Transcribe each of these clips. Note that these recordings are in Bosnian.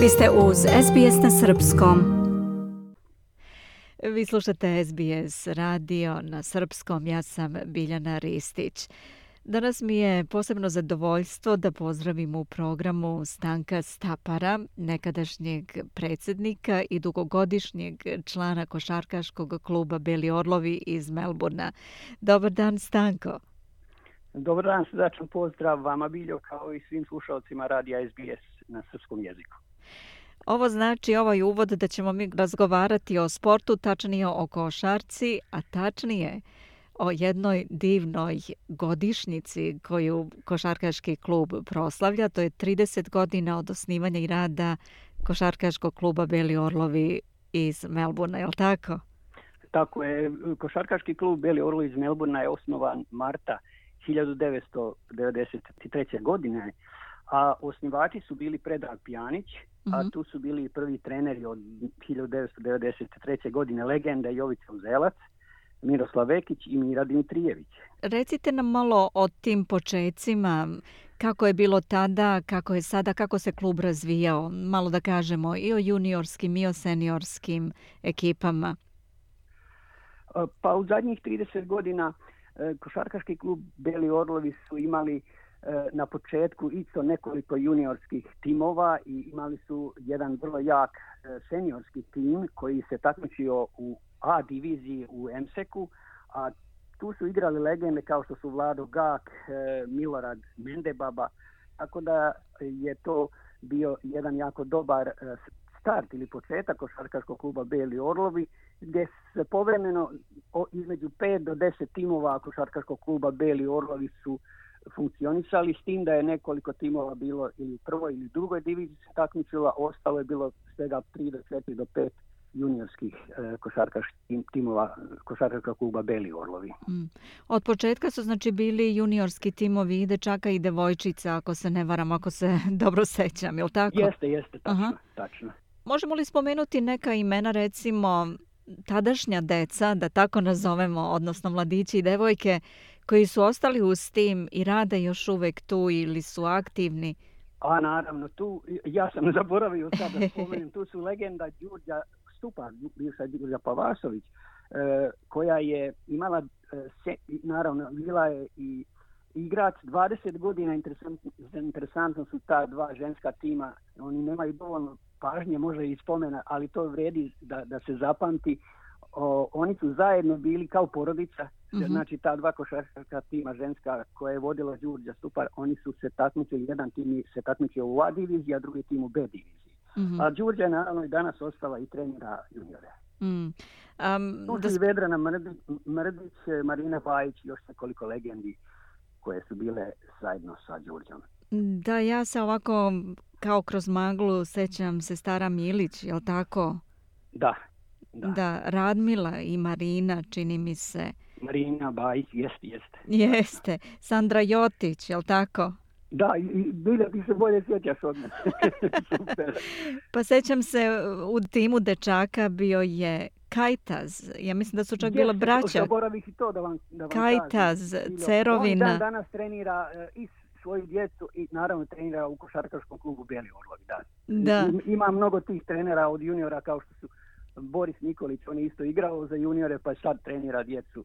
Vi ste uz SBS na Srpskom. Vi slušate SBS radio na Srpskom. Ja sam Biljana Ristić. Danas mi je posebno zadovoljstvo da pozdravim u programu Stanka Stapara, nekadašnjeg predsjednika i dugogodišnjeg člana košarkaškog kluba Beli Orlovi iz Melburna. Dobar dan, Stanko. Dobar dan, srdačan pozdrav vama, Biljo, kao i svim slušalcima radija SBS na srpskom jeziku. Ovo znači ovaj uvod da ćemo mi razgovarati o sportu, tačnije o košarci, a tačnije o jednoj divnoj godišnjici koju košarkaški klub proslavlja. To je 30 godina od osnivanja i rada košarkaškog kluba Beli Orlovi iz Melburna, je li tako? Tako je. Košarkaški klub Beli Orlovi iz Melburna je osnovan marta 1993. godine, a osnivači su bili Predrag Pjanić, uh -huh. a mhm. tu su bili prvi treneri od 1993. godine, legenda Jovica Uzelac, Miroslav Vekić i Mira Dimitrijević. Recite nam malo o tim počecima, kako je bilo tada, kako je sada, kako se klub razvijao, malo da kažemo i o juniorskim i o seniorskim ekipama. Pa u zadnjih 30 godina e, košarkaški klub Beli Orlovi su imali uh, E, na početku isto nekoliko juniorskih timova i imali su jedan vrlo jak e, seniorski tim koji se takmičio u A diviziji u MSEC-u, a tu su igrali legende kao što su Vlado Gak, e, Milorad Mendebaba, tako da je to bio jedan jako dobar start ili početak košarkaškog kluba Beli Orlovi, gdje se povremeno između 5 do 10 timova košarkaškog kluba Beli Orlovi su uh, funkcionisali s tim da je nekoliko timova bilo ili u prvoj ili drugoj diviziji se takmičila, ostalo je bilo svega 3 do 4 do 5 juniorskih e, košarkaških timova košarkaškog kluba Beli Orlovi. Mm. Od početka su znači bili juniorski timovi i dečaka i devojčica, ako se ne varam, ako se dobro sećam, je li tako? Jeste, jeste, tačno, Aha. tačno. Možemo li spomenuti neka imena, recimo, tadašnja deca, da tako nazovemo, odnosno mladići i devojke, koji su ostali uz tim i rade još uvek tu ili su aktivni? A naravno, tu, ja sam zaboravio sad da spomenem, tu su legenda Đurđa Stupar, bivša Đurđa Pavasović, e, koja je imala, e, se, naravno, bila je i igrač 20 godina, interesantno, interesantno su ta dva ženska tima, oni nemaju dovoljno pažnje, može i spomena, ali to vredi da, da se zapamti. O, oni su zajedno bili kao porodica, mm -hmm. znači ta dva košarkaška tima ženska koja je vodila Đurđa Stupar, oni su se takmičili, jedan tim se takmičio u A diviziji, a drugi tim u B diviziji. Mm -hmm. A Đurđa je naravno i danas ostala i trenira juniore. Mm. Um, tu su da... i Vedrana Mrdić, Mrdić, Marina Bajić i još nekoliko legendi koje su bile zajedno sa Đurđom. Da, ja se ovako kao kroz maglu sećam se stara Milić, je li tako? Da, da. Da, Radmila i Marina, čini mi se. Marina Bajić, jeste, jeste. Jeste. Sandra Jotić, je li tako? Da, i bilja ti se bolje sjećaš od mene. pa sećam se, u timu dečaka bio je Kajtaz. Ja mislim da su čak bila braća. Zaboravih i to da vam, da vam Kajtaz, kažem. Cerovina. On dan danas trenira uh, i svoju djecu i naravno trenira u košarkaškom klubu Bijeli Orlovi. Da. da. Ima mnogo tih trenera od juniora kao što su Boris Nikolić, on je isto igrao za juniore pa sad trenira djecu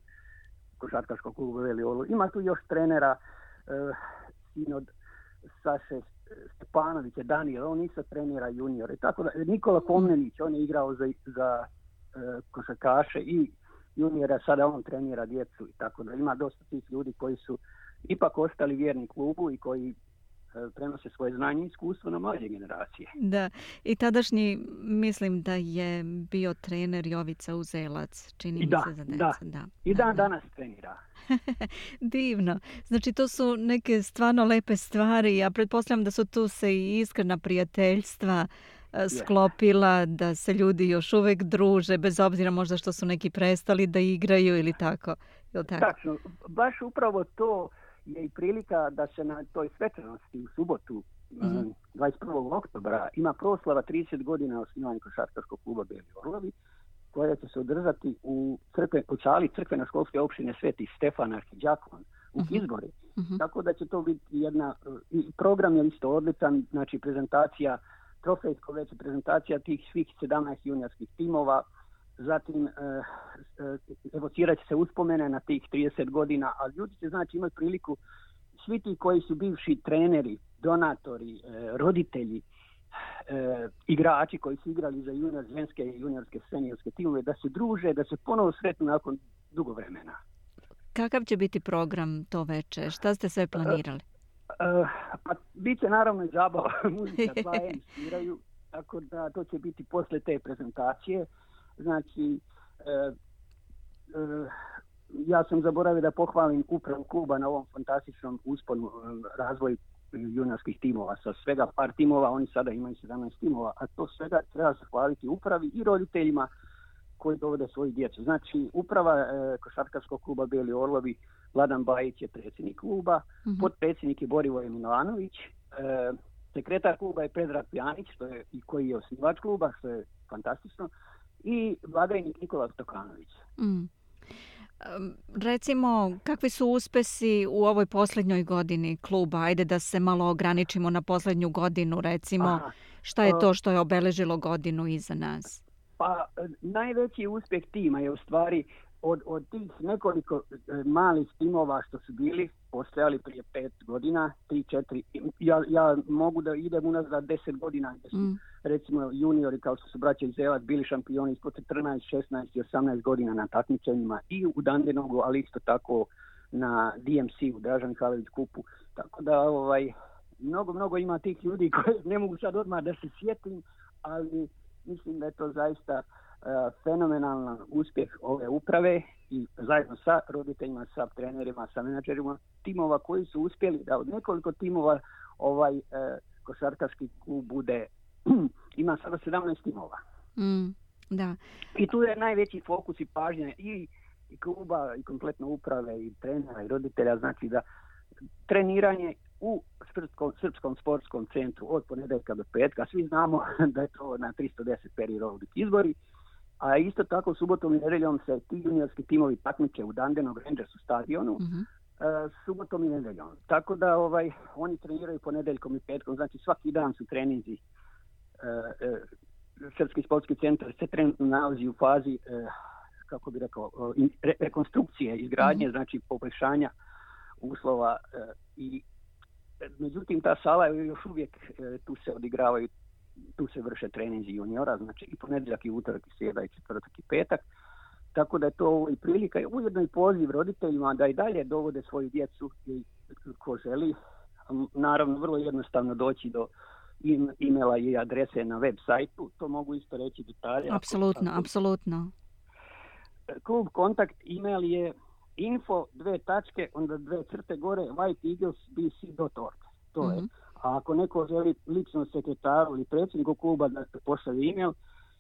košarkaškog kluba Veli Orlovi. Ima tu još trenera uh, sin od Saše Stepanovića, Daniel, on isto trenira juniore. Tako da, Nikola Komnenić, on je igrao za, za uh, košarkaše i juniora, sada on trenira djecu i tako da ima dosta tih ljudi koji su ipak ostali vjerni klubu i koji prenose svoje znanje i iskustvo na mlađe generacije. Da, i tadašnji mislim da je bio trener Jovica Uzelac, čini I mi se za deca. Da, da. I dan da, danas trenira. Divno. Znači, to su neke stvarno lepe stvari. Ja pretpostavljam da su tu se i iskrena prijateljstva e, sklopila, da se ljudi još uvek druže, bez obzira možda što su neki prestali da igraju ili tako. Ili tako? Tačno. Baš upravo to je i prilika da se na toj svečanosti u subotu mm -hmm. 21. oktobra ima proslava 30 godina osnivanja košarkaškog kluba Beli Orlovi koja će se održati u, crkve, u čali crkvena školske opštine Sveti Stefan Arhiđakon u mm -hmm. Izgori. Mm -hmm. Tako da će to biti jedna, i program je isto odličan, znači prezentacija trofejsko veće prezentacija tih svih 17 juniorskih timova, zatim e, e, evocirat će se uspomene na tih 30 godina, a ljudi će znači imati priliku, svi ti koji su bivši treneri, donatori, e, roditelji, e, igrači koji su igrali za junior, ženske i juniorske seniorske timove, da se druže, da se ponovo sretnu nakon dugo vremena. Kakav će biti program to veče? Šta ste sve planirali? Uh, pa, bit će naravno i zabava muzika, dva sviraju, tako da to će biti posle te prezentacije. Znači, uh, uh, ja sam zaboravio da pohvalim upravu kluba na ovom fantastičnom usponu razvoju juniorskih timova. Sa svega par timova, oni sada imaju 17 timova, a to svega treba zahvaliti upravi i roditeljima koji dovode svoju djecu. Znači, uprava e, košarkarskog kluba Beli Orlovi, Vladan Bajić je predsjednik kluba, mm -hmm. podpredsjednik je Borivoje Milovanović, e, sekretar kluba je Predrag Pjanić, što je, i koji je osnivač kluba, što je fantastično, i blagajnik Nikola Stokanović. Mm. Recimo, kakvi su uspesi u ovoj posljednjoj godini kluba? Ajde da se malo ograničimo na posljednju godinu, recimo. Aha. Šta je to što je obeležilo godinu iza nas? Pa, najveći uspjeh tima je u stvari od, od tih nekoliko e, malih timova što su bili, postojali prije pet godina, tri, četiri, ja, ja mogu da idem unaz za deset godina, gdje su, mm. recimo, juniori kao što su braća Zelac bili šampioni ispod 14, 16 i 18 godina na takmičenjima i u Dandenogu, ali isto tako na DMC, u Dražan Mihajlović kupu. Tako da, ovaj, mnogo, mnogo ima tih ljudi koje ne mogu sad odmah da se sjetim, ali mislim da je to zaista uh, fenomenalan uspjeh ove uprave i zajedno sa roditeljima, sa trenerima, sa menadžerima timova koji su uspjeli da od nekoliko timova ovaj uh, košarkaški klub bude ima sada 17 timova. Mm, da. I tu je najveći fokus i pažnje i, i kluba i kompletno uprave i trenera i roditelja znači da treniranje u srpskom, srpskom sportskom centru od ponedeljka do petka. Svi znamo da je to na 310 periodovih izbori. A isto tako subotom i nedeljom se ti juniorski timovi takmiče u Dandenog Rangersu stadionu. Uh -huh. Uh, subotom i nedeljom. Tako da ovaj oni treniraju ponedeljkom i petkom, znači svaki dan su treninzi. Uh, uh, Srpski sportski centar se trenutno nalazi u fazi, uh, kako bi rekao, re rekonstrukcije, izgradnje, uh -huh. znači poboljšanja uslova i međutim ta sala je još uvijek e, tu se odigravaju tu se vrše treninzi juniora znači i ponedjeljak i utorak i sjeda i četvrtak i petak. Tako da je to i prilika i ujedno i poziv roditeljima da i dalje dovode svoju djecu i ko želi naravno vrlo jednostavno doći do imela i adrese na web sajtu. To mogu isto reći detalje. Apsolutno apsolutno. Klub kontakt email je info dve tačke, onda dve crte gore, whiteeaglesbc.org. To mm -hmm. je. Mhm. A ako neko želi lično sekretaru ili predsjedniku kluba da se pošalje email,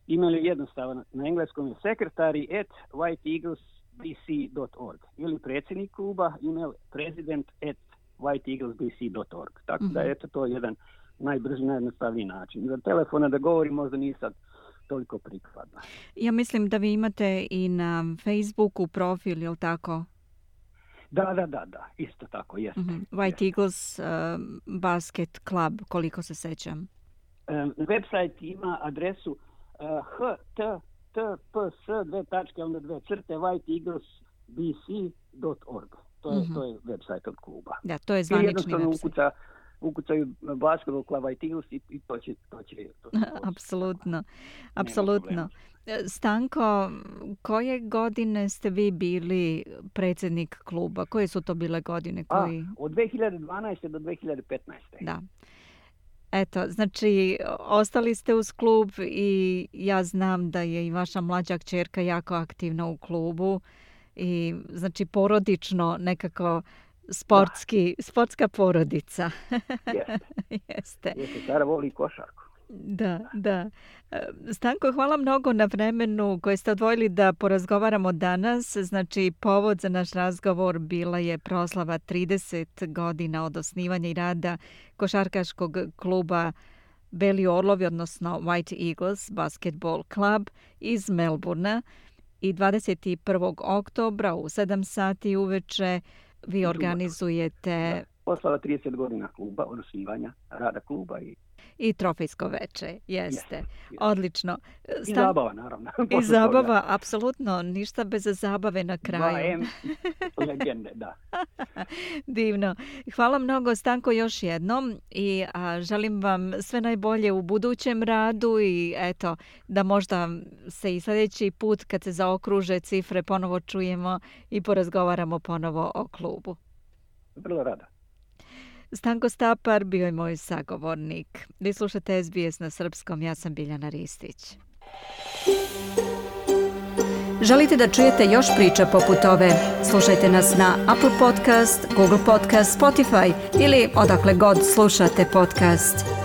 email je jednostavan. Na engleskom je sekretari at whiteeaglesbc.org. Ili predsjednik kluba, email president at whiteeaglesbc.org. Tako mm -hmm. da je mhm. to jedan najbrži, najjednostavniji način. Za telefona da govori možda nije sad toliko prikladna. Ja mislim da vi imate i na Facebooku profil, je li tako? Da, da, da, da, isto tako, jeste. Mm -hmm. White jeste. Eagles uh, Basket Club, koliko se sećam. Um, website ima adresu uh, https, dve tačke, onda dve crte, whiteeaglesbc.org. To je, mm -hmm. to je website od kluba. Da, to je zvanični website. Ukuca, ukucaju basketbol klava i i, to će to će to apsolutno apsolutno. Stanko koje godine ste vi bili predsjednik kluba? Koje su to bile godine koji A, od 2012 do 2015 da. Eto, znači, ostali ste uz klub i ja znam da je i vaša mlađa kćerka jako aktivna u klubu i znači porodično nekako sportski, da. sportska porodica. Jeste. Jeste. Jeste, Sara voli košarku. Da, da. Stanko, hvala mnogo na vremenu koje ste odvojili da porazgovaramo danas. Znači, povod za naš razgovor bila je proslava 30 godina od osnivanja i rada košarkaškog kluba Beli Orlovi, odnosno White Eagles Basketball Club iz Melburna. I 21. oktobra u 7 sati uveče vi organizujete... Poslala 30 godina kluba, od osnivanja rada kluba. I... i trofejsko veče. Jeste. Yes. Odlično. I zabava, naravno. I zabava, apsolutno. Ništa bez zabave na kraju. Dva legende, da. Divno. Hvala mnogo, Stanko, još jednom i a, želim vam sve najbolje u budućem radu i eto, da možda se i sljedeći put kad se zaokruže cifre ponovo čujemo i porazgovaramo ponovo o klubu. Vrlo rada. Stanko Stapar bio je moj sagovornik. Vi slušate SBS na srpskom, ja sam Biljana Ristić. Želite da čujete još priča poput ove? Slušajte nas na Apple Podcast, Google Podcast, Spotify ili odakle god slušate podcast.